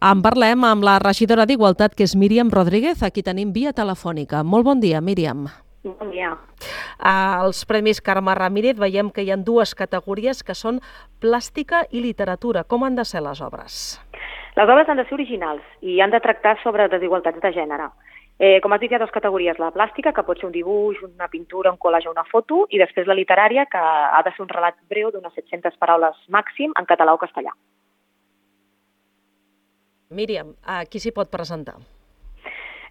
En parlem amb la regidora d'Igualtat, que és Míriam Rodríguez, a qui tenim via telefònica. Molt bon dia, Míriam. Bon dia. Als Premis Carme Ramírez veiem que hi ha dues categories que són plàstica i literatura. Com han de ser les obres? Les obres han de ser originals i han de tractar sobre desigualtats de gènere. Eh, com has dit, hi ha dues categories. La plàstica, que pot ser un dibuix, una pintura, un collage o una foto, i després la literària, que ha de ser un relat breu d'unes 700 paraules màxim en català o castellà. Míriam, a qui s'hi pot presentar?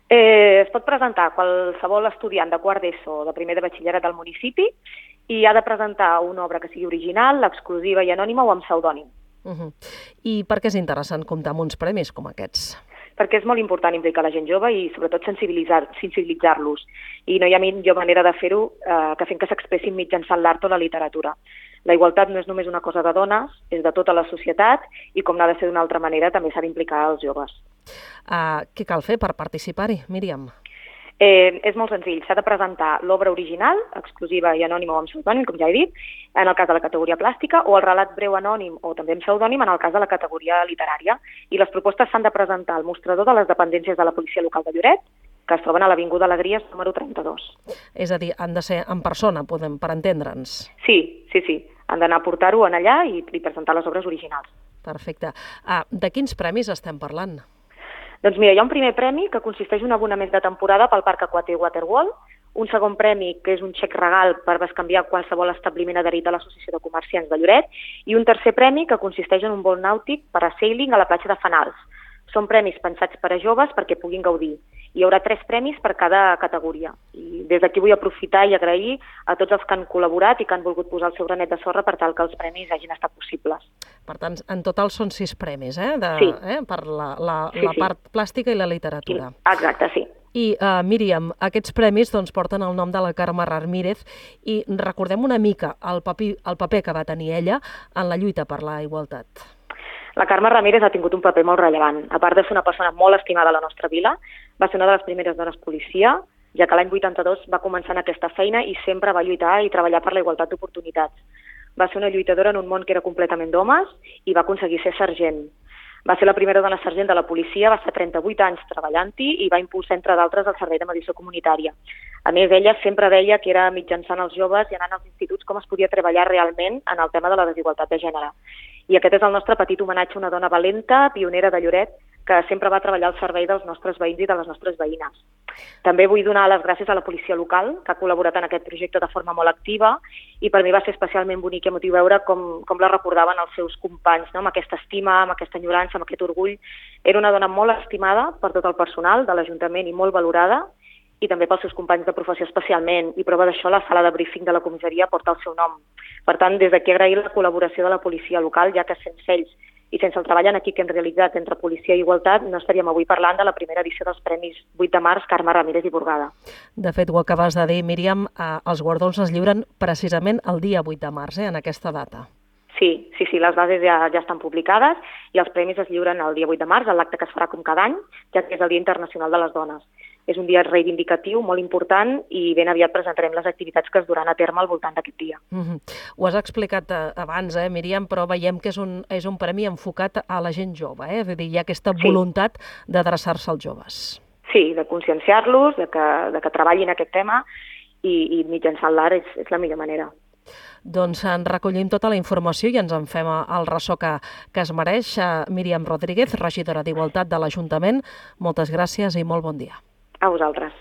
Eh, es pot presentar qualsevol estudiant de quart d'ESO o de primer de batxillerat del municipi i ha de presentar una obra que sigui original, exclusiva i anònima o amb pseudònim. Uh -huh. I per què és interessant comptar amb uns premis com aquests? Perquè és molt important implicar la gent jove i sobretot sensibilitzar-los. Sensibilitzar I no hi ha millor manera de fer-ho eh, que fent que s'expressin mitjançant l'art o la literatura. La igualtat no és només una cosa de dones, és de tota la societat i com n'ha de ser d'una altra manera també s'ha d'implicar els joves. Uh, què cal fer per participar-hi, Míriam? Eh, és molt senzill, s'ha de presentar l'obra original, exclusiva i anònima o amb pseudònim, com ja he dit, en el cas de la categoria plàstica, o el relat breu anònim o també amb pseudònim en el cas de la categoria literària. I les propostes s'han de presentar al mostrador de les dependències de la Policia Local de Lloret, que es troben a l'Avinguda Alegries número 32. És a dir, han de ser en persona, podem, per entendre'ns. Sí, sí, sí. Han d'anar a portar-ho en allà i, i presentar les obres originals. Perfecte. Ah, de quins premis estem parlant? Doncs mira, hi ha un primer premi que consisteix en un abonament de temporada pel Parc Aquàtic Waterwall, un segon premi que és un xec regal per bescanviar qualsevol establiment adherit a l'Associació de Comerciants de Lloret i un tercer premi que consisteix en un vol nàutic per a sailing a la platja de Fanals. Són premis pensats per a joves perquè puguin gaudir. Hi haurà tres premis per cada categoria. I des d'aquí vull aprofitar i agrair a tots els que han col·laborat i que han volgut posar el seu granet de sorra per tal que els premis hagin estat possibles. Per tant, en total són sis premis, eh? De, Sí. eh? Per la, la, Sí, la sí. part plàstica i la literatura. Exacte, sí. I, uh, Míriam, aquests premis doncs, porten el nom de la Carme Ramírez i recordem una mica el paper, el paper que va tenir ella en la lluita per la igualtat. La Carme Ramírez ha tingut un paper molt rellevant. A part de ser una persona molt estimada a la nostra vila, va ser una de les primeres dones policia, ja que l'any 82 va començar en aquesta feina i sempre va lluitar i treballar per la igualtat d'oportunitats. Va ser una lluitadora en un món que era completament d'homes i va aconseguir ser sergent. Va ser la primera dona sergent de la policia, va estar 38 anys treballant-hi i va impulsar, entre d'altres, el servei de mediació comunitària. A més, ella sempre deia que era mitjançant els joves i anant als instituts com es podia treballar realment en el tema de la desigualtat de gènere. I aquest és el nostre petit homenatge a una dona valenta, pionera de Lloret, que sempre va treballar al servei dels nostres veïns i de les nostres veïnes. També vull donar les gràcies a la policia local, que ha col·laborat en aquest projecte de forma molt activa, i per mi va ser especialment bonic i emotiu veure com, com la recordaven els seus companys, no? amb aquesta estima, amb aquesta enyorança, amb aquest orgull. Era una dona molt estimada per tot el personal de l'Ajuntament i molt valorada, i també pels seus companys de professió especialment, i prova d'això la sala de briefing de la comissaria porta el seu nom. Per tant, des d'aquí agrair la col·laboració de la policia local, ja que sense ells i sense el treball en equip que hem realitzat entre policia i igualtat no estaríem avui parlant de la primera edició dels Premis 8 de març Carme Ramírez i Burgada. De fet, ho acabes de dir, Míriam, eh, els guardons es lliuren precisament el dia 8 de març, eh, en aquesta data. Sí, sí, sí, les bases ja, ja estan publicades i els premis es lliuren el dia 8 de març, l'acte que es farà com cada any, ja que és el Dia Internacional de les Dones. És un dia reivindicatiu, molt important, i ben aviat presentarem les activitats que es duran a terme al voltant d'aquest dia. Mm -hmm. Ho has explicat eh, abans, eh, Míriam, però veiem que és un, és un premi enfocat a la gent jove, eh? És a dir, hi ha aquesta Sí. voluntat d'adreçar-se als joves. Sí, de conscienciar-los, de, que, de que treballin aquest tema i, i mitjançant l'art és, és la millor manera. Doncs en recollim tota la informació i ens en fem el ressò que, que es mereix. Eh, Míriam Rodríguez, regidora d'Igualtat de l'Ajuntament, moltes gràcies i molt bon dia. A vosaltres.